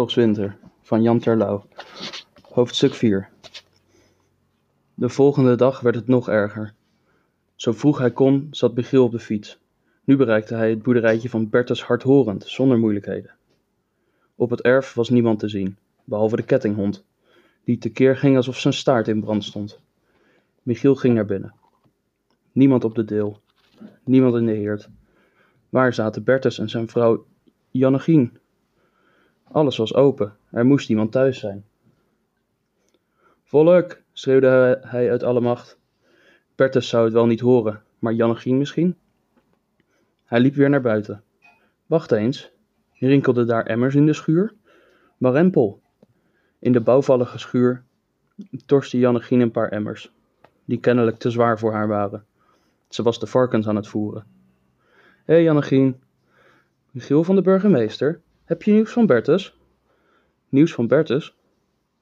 oorlogswinter van Jan Terlouw. Hoofdstuk 4 De volgende dag werd het nog erger. Zo vroeg hij kon, zat Michiel op de fiets. Nu bereikte hij het boerderijtje van Bertus hardhorend, zonder moeilijkheden. Op het erf was niemand te zien, behalve de kettinghond, die tekeer ging alsof zijn staart in brand stond. Michiel ging naar binnen. Niemand op de deel, niemand in de heerd. Waar zaten Bertus en zijn vrouw Jannegien? Alles was open, er moest iemand thuis zijn. Volk, schreeuwde hij uit alle macht. Bertus zou het wel niet horen, maar Jannegien misschien? Hij liep weer naar buiten. Wacht eens, rinkelden daar emmers in de schuur? Warempel. In de bouwvallige schuur torste Jannegien een paar emmers, die kennelijk te zwaar voor haar waren. Ze was de varkens aan het voeren. Hé hey Jannegien, Michiel van de burgemeester, heb je nieuws van Bertus? Nieuws van Bertus?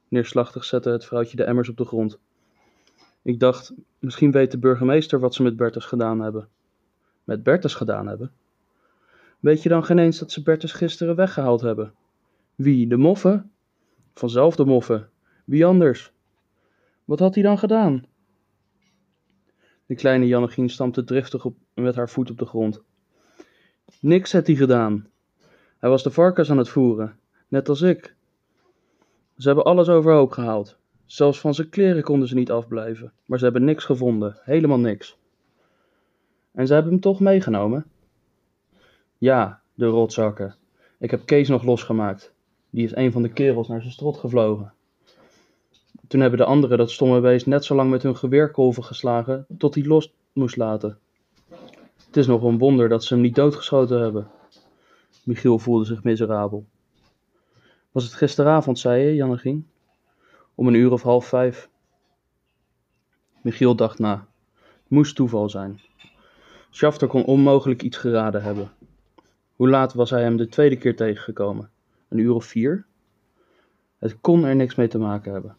Neerslachtig zette het vrouwtje de emmers op de grond. Ik dacht, misschien weet de burgemeester wat ze met Bertus gedaan hebben. Met Bertus gedaan hebben? Weet je dan geen eens dat ze Bertus gisteren weggehaald hebben? Wie, de moffen? Vanzelf de moffen. Wie anders? Wat had hij dan gedaan? De kleine Jannegien stampte driftig op, met haar voet op de grond. Niks had hij gedaan. Hij was de varkens aan het voeren, net als ik. Ze hebben alles overhoop gehaald. Zelfs van zijn kleren konden ze niet afblijven, maar ze hebben niks gevonden, helemaal niks. En ze hebben hem toch meegenomen? Ja, de rotzakken. Ik heb Kees nog losgemaakt. Die is een van de kerels naar zijn strot gevlogen. Toen hebben de anderen dat stomme beest net zo lang met hun geweerkolven geslagen tot hij los moest laten. Het is nog een wonder dat ze hem niet doodgeschoten hebben. Michiel voelde zich miserabel. Was het gisteravond, zei je, Jannegien? Om een uur of half vijf. Michiel dacht na. Het moest toeval zijn. Schafter kon onmogelijk iets geraden hebben. Hoe laat was hij hem de tweede keer tegengekomen? Een uur of vier? Het kon er niks mee te maken hebben.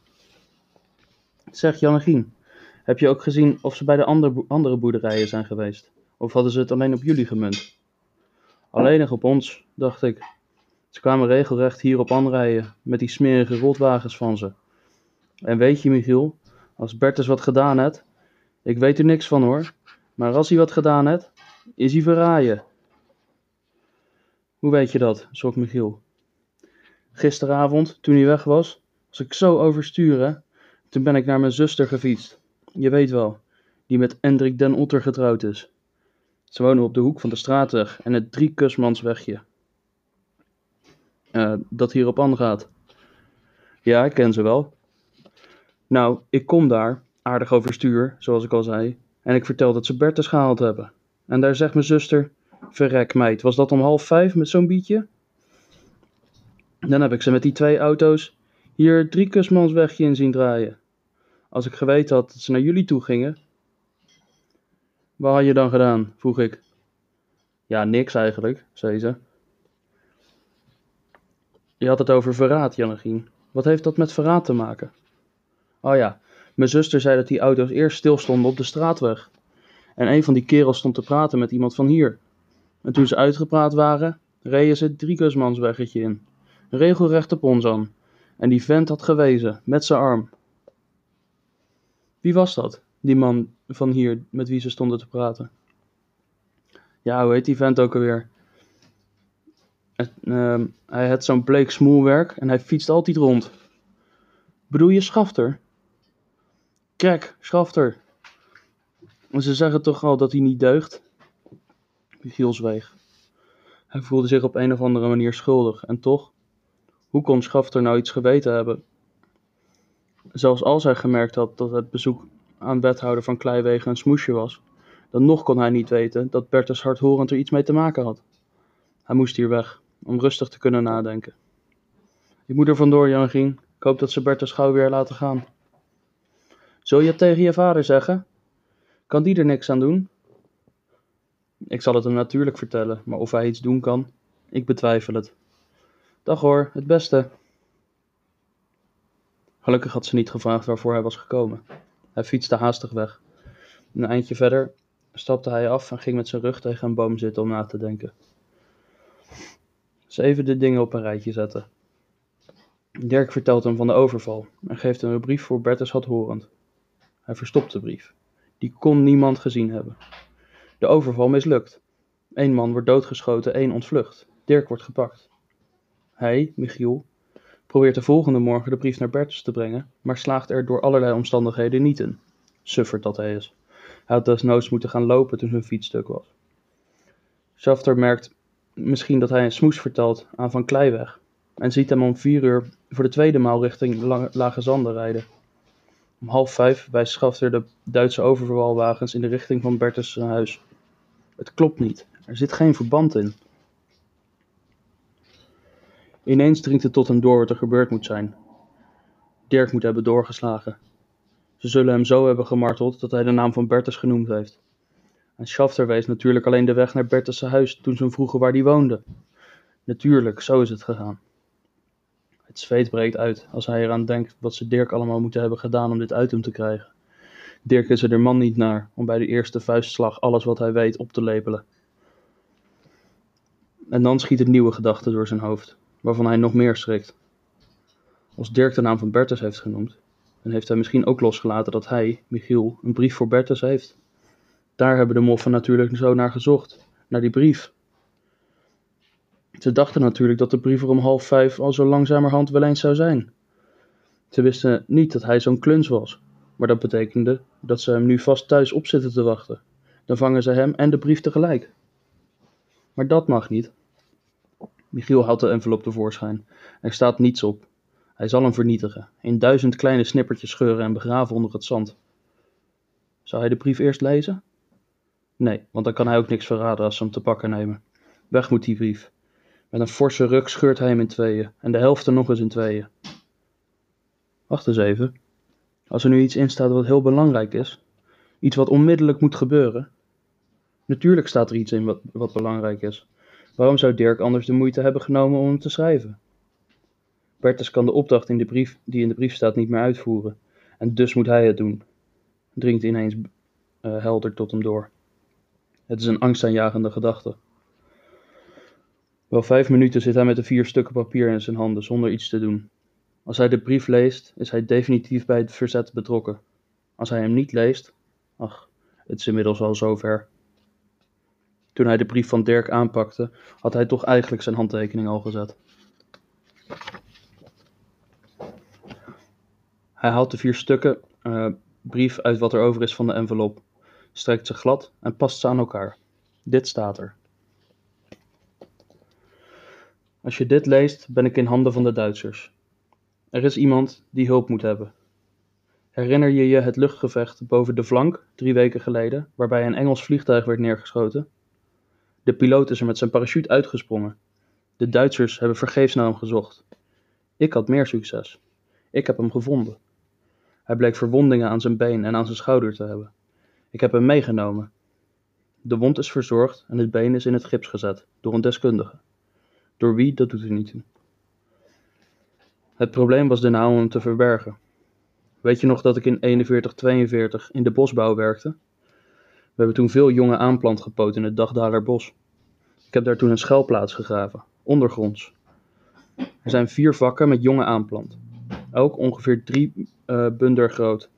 Zeg, Jannegien, heb je ook gezien of ze bij de andere boerderijen zijn geweest? Of hadden ze het alleen op jullie gemunt? Alleen nog op ons, dacht ik. Ze kwamen regelrecht hierop aanrijden, met die smerige rotwagens van ze. En weet je, Michiel, als Bertus wat gedaan heeft, ik weet er niks van hoor, maar als hij wat gedaan heeft, is hij verraaien. Hoe weet je dat? schrok Michiel. Gisteravond, toen hij weg was, was ik zo overstuur, hè? Toen ben ik naar mijn zuster gefietst. Je weet wel, die met Hendrik den Otter getrouwd is. Ze wonen op de hoek van de straatweg en het driekusmanswegje. Uh, dat hierop aangaat. Ja, ik ken ze wel. Nou, ik kom daar, aardig overstuur, zoals ik al zei, en ik vertel dat ze Bertus gehaald hebben. En daar zegt mijn zuster, verrek meid, was dat om half vijf met zo'n bietje? Dan heb ik ze met die twee auto's hier het driekusmanswegje in zien draaien. Als ik geweten had dat ze naar jullie toe gingen. Wat had je dan gedaan? vroeg ik. Ja, niks eigenlijk, zei ze. Je had het over verraad, Jannegien. Wat heeft dat met verraad te maken? Oh ja, mijn zuster zei dat die auto's eerst stilstonden op de straatweg. En een van die kerels stond te praten met iemand van hier. En toen ze uitgepraat waren, reden ze het driekusmansweggetje in. Regelrecht op ons aan. En die vent had gewezen, met zijn arm. Wie was dat, die man van hier met wie ze stonden te praten? Ja, hoe heet die vent ook alweer? Uh, hij had zo'n bleek smoelwerk en hij fietst altijd rond. Bedoel je Schafter? Kijk, Schafter. Ze zeggen toch al dat hij niet deugt? Michiel zweeg. Hij voelde zich op een of andere manier schuldig en toch, hoe kon Schafter nou iets geweten hebben? Zelfs als hij gemerkt had dat het bezoek aan wethouder van Kleiwegen een smoesje was, dan nog kon hij niet weten dat Bertus hardhorend er iets mee te maken had. Hij moest hier weg, om rustig te kunnen nadenken. Ik moet er vandoor, Jangien. Ik hoop dat ze Bertus gauw weer laten gaan. Zul je het tegen je vader zeggen? Kan die er niks aan doen? Ik zal het hem natuurlijk vertellen, maar of hij iets doen kan, ik betwijfel het. Dag hoor, het beste. Gelukkig had ze niet gevraagd waarvoor hij was gekomen. Hij fietste haastig weg. Een eindje verder stapte hij af en ging met zijn rug tegen een boom zitten om na te denken. Ze even de dingen op een rijtje zetten. Dirk vertelt hem van de overval en geeft hem een brief voor Bertus Hadhorend. Hij verstopt de brief. Die kon niemand gezien hebben. De overval mislukt. Eén man wordt doodgeschoten, één ontvlucht. Dirk wordt gepakt. Hij, Michiel, probeert de volgende morgen de brief naar Bertus te brengen, maar slaagt er door allerlei omstandigheden niet in. Suffert dat hij is. Hij had desnoods moeten gaan lopen toen zijn fiets stuk was. Schafter merkt misschien dat hij een smoes vertelt aan Van Kleiweg en ziet hem om vier uur voor de tweede maal richting Lage Zanden rijden. Om half vijf wijst Schafter de Duitse overvalwagens in de richting van Bertus' huis. Het klopt niet. Er zit geen verband in. Ineens dringt het tot hem door wat er gebeurd moet zijn. Dirk moet hebben doorgeslagen. Ze zullen hem zo hebben gemarteld dat hij de naam van Bertus genoemd heeft. En Schafter wees natuurlijk alleen de weg naar Bertus' huis toen ze hem vroegen waar hij woonde. Natuurlijk, zo is het gegaan. Het zweet breekt uit als hij eraan denkt wat ze Dirk allemaal moeten hebben gedaan om dit uit hem te krijgen. Dirk is er de man niet naar om bij de eerste vuistslag alles wat hij weet op te lepelen. En dan schiet een nieuwe gedachte door zijn hoofd, waarvan hij nog meer schrikt. Als Dirk de naam van Bertus heeft genoemd, dan heeft hij misschien ook losgelaten dat hij, Michiel, een brief voor Bertus heeft. Daar hebben de moffen natuurlijk zo naar gezocht, naar die brief. Ze dachten natuurlijk dat de brief er om half vijf al zo langzamerhand wel eens zou zijn. Ze wisten niet dat hij zo'n kluns was, maar dat betekende dat ze hem nu vast thuis op zitten te wachten. Dan vangen ze hem en de brief tegelijk. Maar dat mag niet. Michiel haalt de envelop tevoorschijn. Er staat niets op. Hij zal hem vernietigen, in duizend kleine snippertjes scheuren en begraven onder het zand. Zou hij de brief eerst lezen? Nee, want dan kan hij ook niks verraden als ze hem te pakken nemen. Weg moet die brief. Met een forse ruk scheurt hij hem in tweeën en de helft er nog eens in tweeën. Wacht eens even. Als er nu iets in staat wat heel belangrijk is, iets wat onmiddellijk moet gebeuren. Natuurlijk staat er iets in wat, wat belangrijk is. Waarom zou Dirk anders de moeite hebben genomen om hem te schrijven? Bertus kan de opdracht in de brief, die in de brief staat niet meer uitvoeren. En dus moet hij het doen. Dringt ineens uh, helder tot hem door. Het is een angstaanjagende gedachte. Wel vijf minuten zit hij met de vier stukken papier in zijn handen zonder iets te doen. Als hij de brief leest, is hij definitief bij het verzet betrokken. Als hij hem niet leest, ach, het is inmiddels al zover. Toen hij de brief van Dirk aanpakte, had hij toch eigenlijk zijn handtekening al gezet. Hij haalt de vier stukken uh, brief uit wat er over is van de envelop, strekt ze glad en past ze aan elkaar. Dit staat er. Als je dit leest, ben ik in handen van de Duitsers. Er is iemand die hulp moet hebben. Herinner je je het luchtgevecht boven de flank drie weken geleden, waarbij een Engels vliegtuig werd neergeschoten? De piloot is er met zijn parachute uitgesprongen. De Duitsers hebben vergeefs naar hem gezocht. Ik had meer succes. Ik heb hem gevonden. Hij bleek verwondingen aan zijn been en aan zijn schouder te hebben. Ik heb hem meegenomen. De wond is verzorgd en het been is in het gips gezet door een deskundige. Door wie, dat doet er niet toe. Het probleem was daarna om hem te verbergen. Weet je nog dat ik in 4142 in de bosbouw werkte? We hebben toen veel jonge aanplant gepoot in het Dagdaler bos. Ik heb daar toen een schuilplaats gegraven, ondergronds. Er zijn vier vakken met jonge aanplant, elk ongeveer drie uh, bunder groot.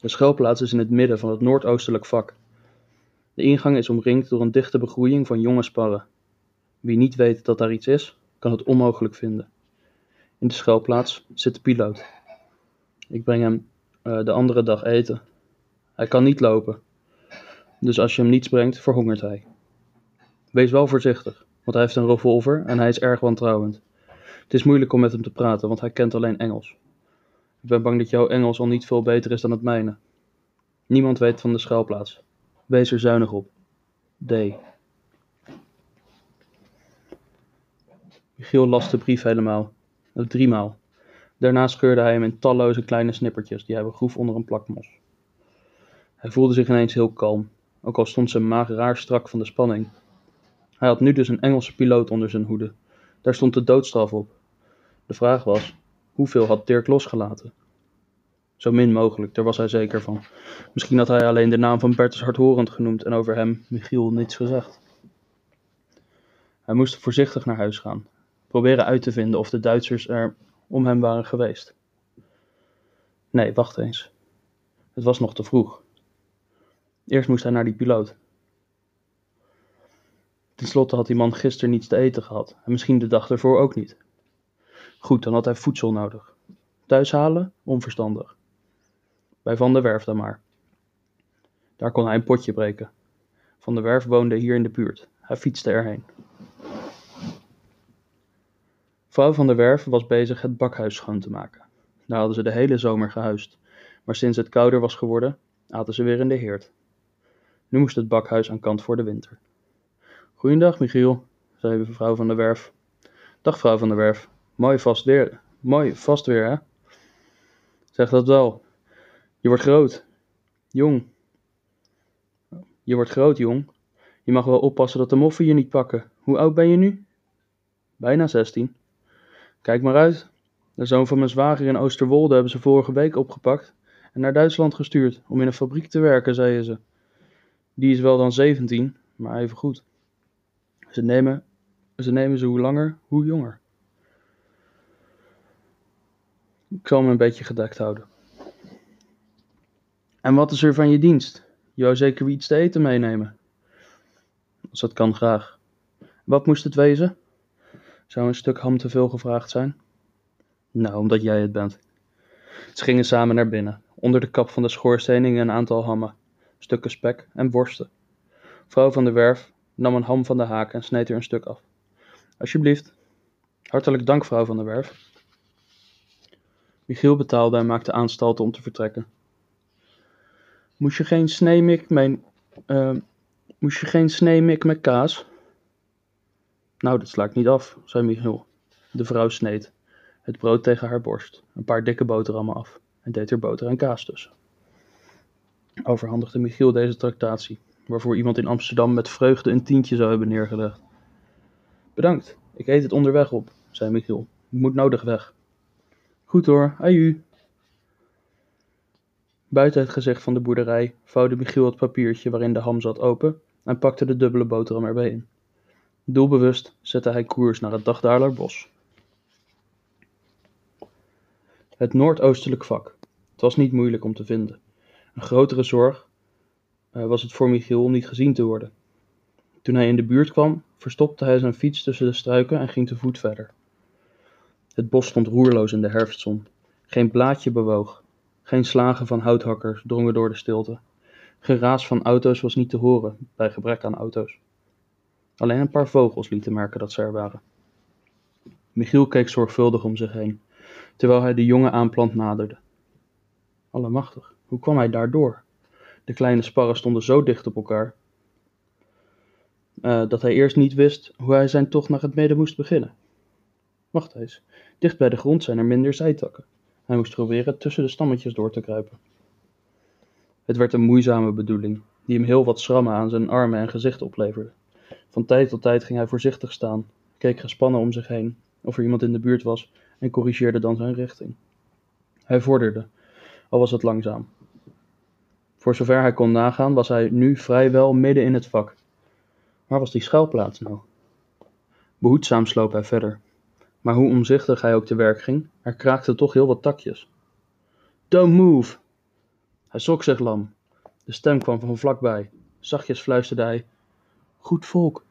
De schuilplaats is in het midden van het noordoostelijk vak. De ingang is omringd door een dichte begroeiing van jonge sparren. Wie niet weet dat daar iets is, kan het onmogelijk vinden. In de schuilplaats zit de piloot. Ik breng hem uh, de andere dag eten. Hij kan niet lopen. Dus als je hem niets brengt, verhongert hij. Wees wel voorzichtig, want hij heeft een revolver en hij is erg wantrouwend. Het is moeilijk om met hem te praten, want hij kent alleen Engels. Ik ben bang dat jouw Engels al niet veel beter is dan het mijne. Niemand weet van de schuilplaats. Wees er zuinig op. D. Michiel las de brief helemaal. Driemaal. Daarna scheurde hij hem in talloze kleine snippertjes die hij begroef onder een plakmos. Hij voelde zich ineens heel kalm, ook al stond zijn maag raar strak van de spanning. Hij had nu dus een Engelse piloot onder zijn hoede. Daar stond de doodstraf op. De vraag was, hoeveel had Dirk losgelaten? Zo min mogelijk, daar was hij zeker van. Misschien had hij alleen de naam van Bertus Hardhorend genoemd en over hem, Michiel, niets gezegd. Hij moest voorzichtig naar huis gaan proberen uit te vinden of de Duitsers er om hem waren geweest. Nee, wacht eens. Het was nog te vroeg. Eerst moest hij naar die piloot. Ten slotte had die man gisteren niets te eten gehad en misschien de dag ervoor ook niet. Goed, dan had hij voedsel nodig. Thuis halen? Onverstandig. Bij Van der Werf dan maar. Daar kon hij een potje breken. Van der Werf woonde hier in de buurt. Hij fietste erheen. Vrouw van der Werf was bezig het bakhuis schoon te maken. Daar hadden ze de hele zomer gehuisd, maar sinds het kouder was geworden, aten ze weer in de heerd. Nu moest het bakhuis aan kant voor de winter. Goeiedag, Michiel, zei mevrouw van der Werf. Dag, vrouw van der Werf. Mooi vast weer, mooi vast weer, hè? Zeg dat wel. Je wordt groot. Jong. Je wordt groot, jong. Je mag wel oppassen dat de moffen je niet pakken. Hoe oud ben je nu? Bijna zestien. Kijk maar uit. De zoon van mijn zwager in Oosterwolde hebben ze vorige week opgepakt en naar Duitsland gestuurd om in een fabriek te werken, zeiden ze. Die is wel dan zeventien, maar even goed. Ze nemen, ze nemen ze hoe langer, hoe jonger. Ik zal me een beetje gedekt houden. En wat is er van je dienst? Je wou zeker iets te eten meenemen. Als dat kan, graag. Wat moest het wezen? Zou een stuk ham te veel gevraagd zijn? Nou, omdat jij het bent. Ze gingen samen naar binnen. Onder de kap van de schoorsteen hingen een aantal hammen, stukken spek en worsten. Vrouw van der Werf nam een ham van de haak en sneed er een stuk af. Alsjeblieft. Hartelijk dank, vrouw van der Werf. Michiel betaalde en maakte aanstalten om te vertrekken. Moest je geen sneemik mijn, uh, moest je geen sneemik met kaas? Nou, dat sla ik niet af, zei Michiel. De vrouw sneed het brood tegen haar borst, een paar dikke boterhammen af en deed er boter en kaas tussen. Overhandigde Michiel deze tractatie, waarvoor iemand in Amsterdam met vreugde een tientje zou hebben neergelegd. Bedankt, ik eet het onderweg op, zei Michiel. Ik moet nodig weg. Goed hoor, aju. Buiten het gezicht van de boerderij vouwde Michiel het papiertje waarin de ham zat open en pakte de dubbele boterham erbij in. Doelbewust zette hij koers naar het Dagdaarler bos. Het noordoostelijk vak. Het was niet moeilijk om te vinden. Een grotere zorg was het voor Michiel om niet gezien te worden. Toen hij in de buurt kwam, verstopte hij zijn fiets tussen de struiken en ging te voet verder. Het bos stond roerloos in de herfstzon. Geen blaadje bewoog. Geen slagen van houthakkers drongen door de stilte. Geraas van auto's was niet te horen, bij gebrek aan auto's. Alleen een paar vogels lieten merken dat ze er waren. Michiel keek zorgvuldig om zich heen, terwijl hij de jonge aanplant naderde. Allemachtig, hoe kwam hij daardoor? De kleine sparren stonden zo dicht op elkaar, uh, dat hij eerst niet wist hoe hij zijn tocht naar het midden moest beginnen. Wacht eens, dicht bij de grond zijn er minder zijtakken. Hij moest proberen tussen de stammetjes door te kruipen. Het werd een moeizame bedoeling, die hem heel wat schrammen aan zijn armen en gezicht opleverde. Van tijd tot tijd ging hij voorzichtig staan, keek gespannen om zich heen of er iemand in de buurt was en corrigeerde dan zijn richting. Hij vorderde, al was het langzaam. Voor zover hij kon nagaan, was hij nu vrijwel midden in het vak. Waar was die schuilplaats nou? Behoedzaam sloop hij verder. Maar hoe omzichtig hij ook te werk ging, er kraakten toch heel wat takjes. Don't move! Hij schrok zich lam. De stem kwam van vlakbij. Zachtjes fluisterde hij: Goed volk.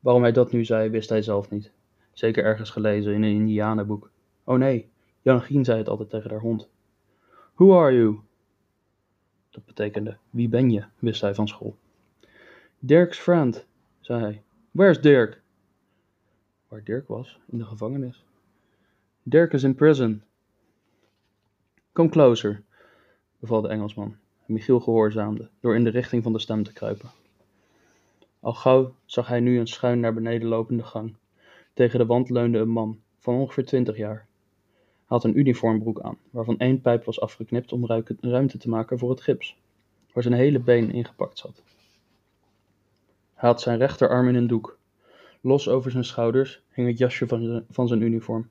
Waarom hij dat nu zei, wist hij zelf niet. Zeker ergens gelezen in een Indianenboek. Oh nee, Gien zei het altijd tegen haar hond. Who are you? Dat betekende, wie ben je, wist hij van school. Dirk's friend, zei hij. Where's Dirk? Waar Dirk was, in de gevangenis. Dirk is in prison. Come closer, beval de Engelsman. En Michiel gehoorzaamde, door in de richting van de stem te kruipen. Al gauw zag hij nu een schuin naar beneden lopende gang. Tegen de wand leunde een man, van ongeveer twintig jaar. Had een uniformbroek aan, waarvan één pijp was afgeknipt om ruimte te maken voor het gips, waar zijn hele been ingepakt zat. Hij had zijn rechterarm in een doek. Los over zijn schouders hing het jasje van zijn, van zijn uniform.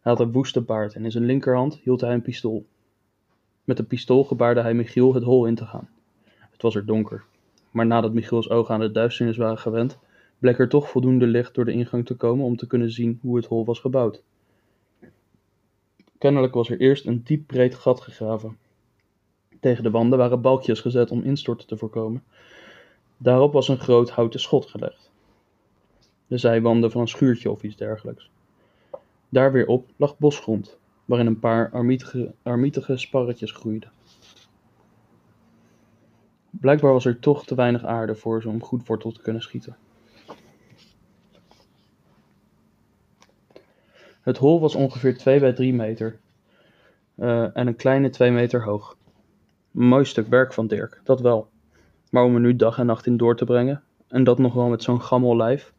Hij had een woeste baard en in zijn linkerhand hield hij een pistool. Met de pistool gebaarde hij Michiel het hol in te gaan. Het was er donker, maar nadat Michiels ogen aan de duisternis waren gewend, bleek er toch voldoende licht door de ingang te komen om te kunnen zien hoe het hol was gebouwd. Kennelijk was er eerst een diep breed gat gegraven. Tegen de wanden waren balkjes gezet om instorten te voorkomen. Daarop was een groot houten schot gelegd. De zijwanden van een schuurtje of iets dergelijks. Daar weer op lag bosgrond, waarin een paar armietige, armietige sparretjes groeiden. Blijkbaar was er toch te weinig aarde voor ze om goed wortel te kunnen schieten. Het hol was ongeveer 2 bij 3 meter uh, en een kleine 2 meter hoog. Mooi stuk werk van Dirk, dat wel. Maar om er nu dag en nacht in door te brengen, en dat nog wel met zo'n gammel lijf.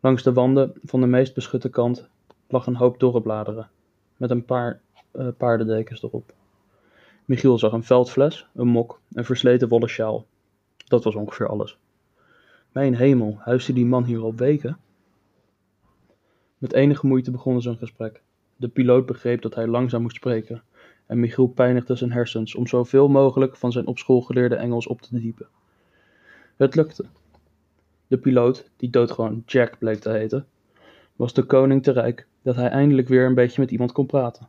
Langs de wanden van de meest beschutte kant lag een hoop dorre bladeren, met een paar uh, paardendekens erop. Michiel zag een veldfles, een mok, een versleten wollen sjaal. Dat was ongeveer alles. Mijn hemel, huisde die man hier al weken? Met enige moeite begonnen ze een gesprek. De piloot begreep dat hij langzaam moest spreken, en Michiel pijnigde zijn hersens om zoveel mogelijk van zijn op school geleerde Engels op te diepen. Het lukte. De piloot, die doodgewoon Jack bleek te heten, was de koning te rijk dat hij eindelijk weer een beetje met iemand kon praten.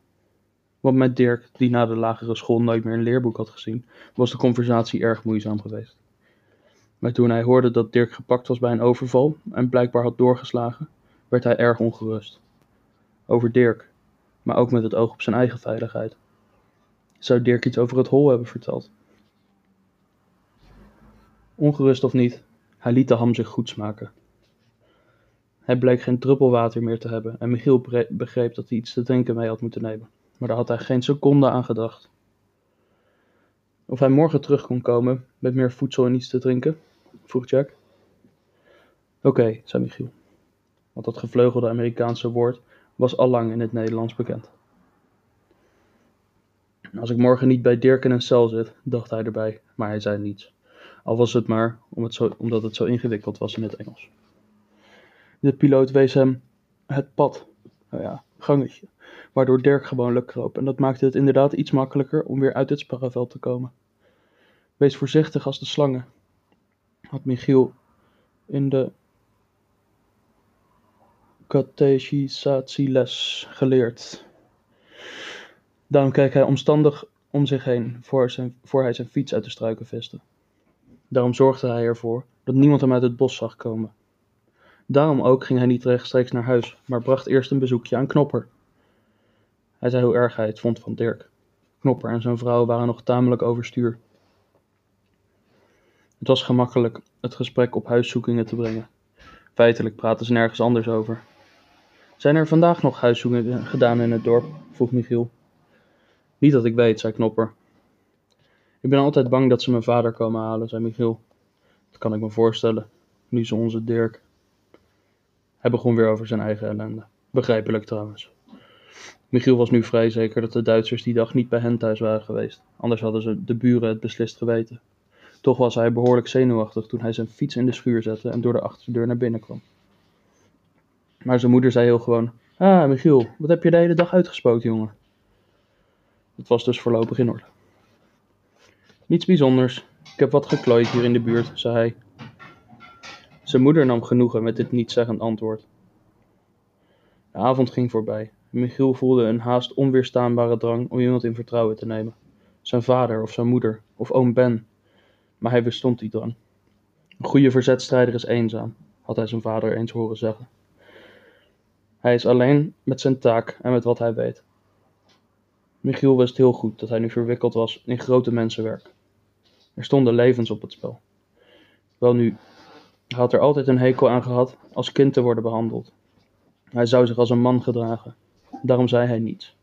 Want met Dirk, die na de lagere school nooit meer een leerboek had gezien, was de conversatie erg moeizaam geweest. Maar toen hij hoorde dat Dirk gepakt was bij een overval en blijkbaar had doorgeslagen, werd hij erg ongerust. Over Dirk, maar ook met het oog op zijn eigen veiligheid. Zou Dirk iets over het hol hebben verteld? Ongerust of niet, hij liet de ham zich goed smaken. Hij bleek geen druppel water meer te hebben en Michiel begreep dat hij iets te drinken mee had moeten nemen, maar daar had hij geen seconde aan gedacht. Of hij morgen terug kon komen met meer voedsel en iets te drinken? vroeg Jack. Oké, zei Michiel want dat gevleugelde Amerikaanse woord was allang in het Nederlands bekend. Als ik morgen niet bij Dirk in een cel zit, dacht hij erbij, maar hij zei niets. Al was het maar om het zo, omdat het zo ingewikkeld was in het Engels. De piloot wees hem het pad, nou ja, gangetje, waardoor Dirk gewoonlijk kroop en dat maakte het inderdaad iets makkelijker om weer uit het sparrenveld te komen. Wees voorzichtig als de slangen, had Michiel in de catechisatieles geleerd. Daarom keek hij omstandig om zich heen voor, zijn, voor hij zijn fiets uit de struiken viste. Daarom zorgde hij ervoor dat niemand hem uit het bos zag komen. Daarom ook ging hij niet rechtstreeks naar huis, maar bracht eerst een bezoekje aan Knopper. Hij zei hoe erg hij het vond van Dirk. Knopper en zijn vrouw waren nog tamelijk overstuur. Het was gemakkelijk het gesprek op huiszoekingen te brengen. Feitelijk praten ze nergens anders over. Zijn er vandaag nog huiszoekingen gedaan in het dorp? vroeg Michiel. Niet dat ik weet, zei Knopper. Ik ben altijd bang dat ze mijn vader komen halen, zei Michiel. Dat kan ik me voorstellen, nu ze onze Dirk. Hij begon weer over zijn eigen ellende. Begrijpelijk trouwens. Michiel was nu vrij zeker dat de Duitsers die dag niet bij hen thuis waren geweest, anders hadden ze de buren het beslist geweten. Toch was hij behoorlijk zenuwachtig toen hij zijn fiets in de schuur zette en door de achterdeur naar binnen kwam. Maar zijn moeder zei heel gewoon: Ah, Michiel, wat heb je de hele dag uitgespoot, jongen? Het was dus voorlopig in orde. Niets bijzonders. Ik heb wat geklooid hier in de buurt, zei hij. Zijn moeder nam genoegen met dit nietszeggend antwoord. De avond ging voorbij. Michiel voelde een haast onweerstaanbare drang om iemand in vertrouwen te nemen. Zijn vader of zijn moeder of oom Ben. Maar hij bestond die drang. Een goede verzetstrijder is eenzaam, had hij zijn vader eens horen zeggen. Hij is alleen met zijn taak en met wat hij weet. Michiel wist heel goed dat hij nu verwikkeld was in grote mensenwerk. Er stonden levens op het spel. Welnu, hij had er altijd een hekel aan gehad als kind te worden behandeld. Hij zou zich als een man gedragen. Daarom zei hij niets.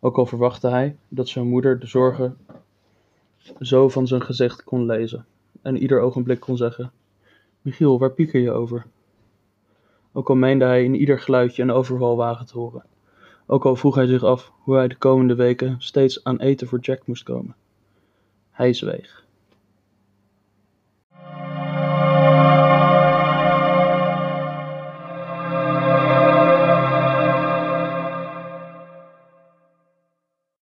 Ook al verwachtte hij dat zijn moeder de zorgen zo van zijn gezicht kon lezen en ieder ogenblik kon zeggen: Michiel, waar pieker je over? Ook al meende hij in ieder geluidje een overvalwagen te horen. Ook al vroeg hij zich af hoe hij de komende weken steeds aan eten voor Jack moest komen. Hij zweeg.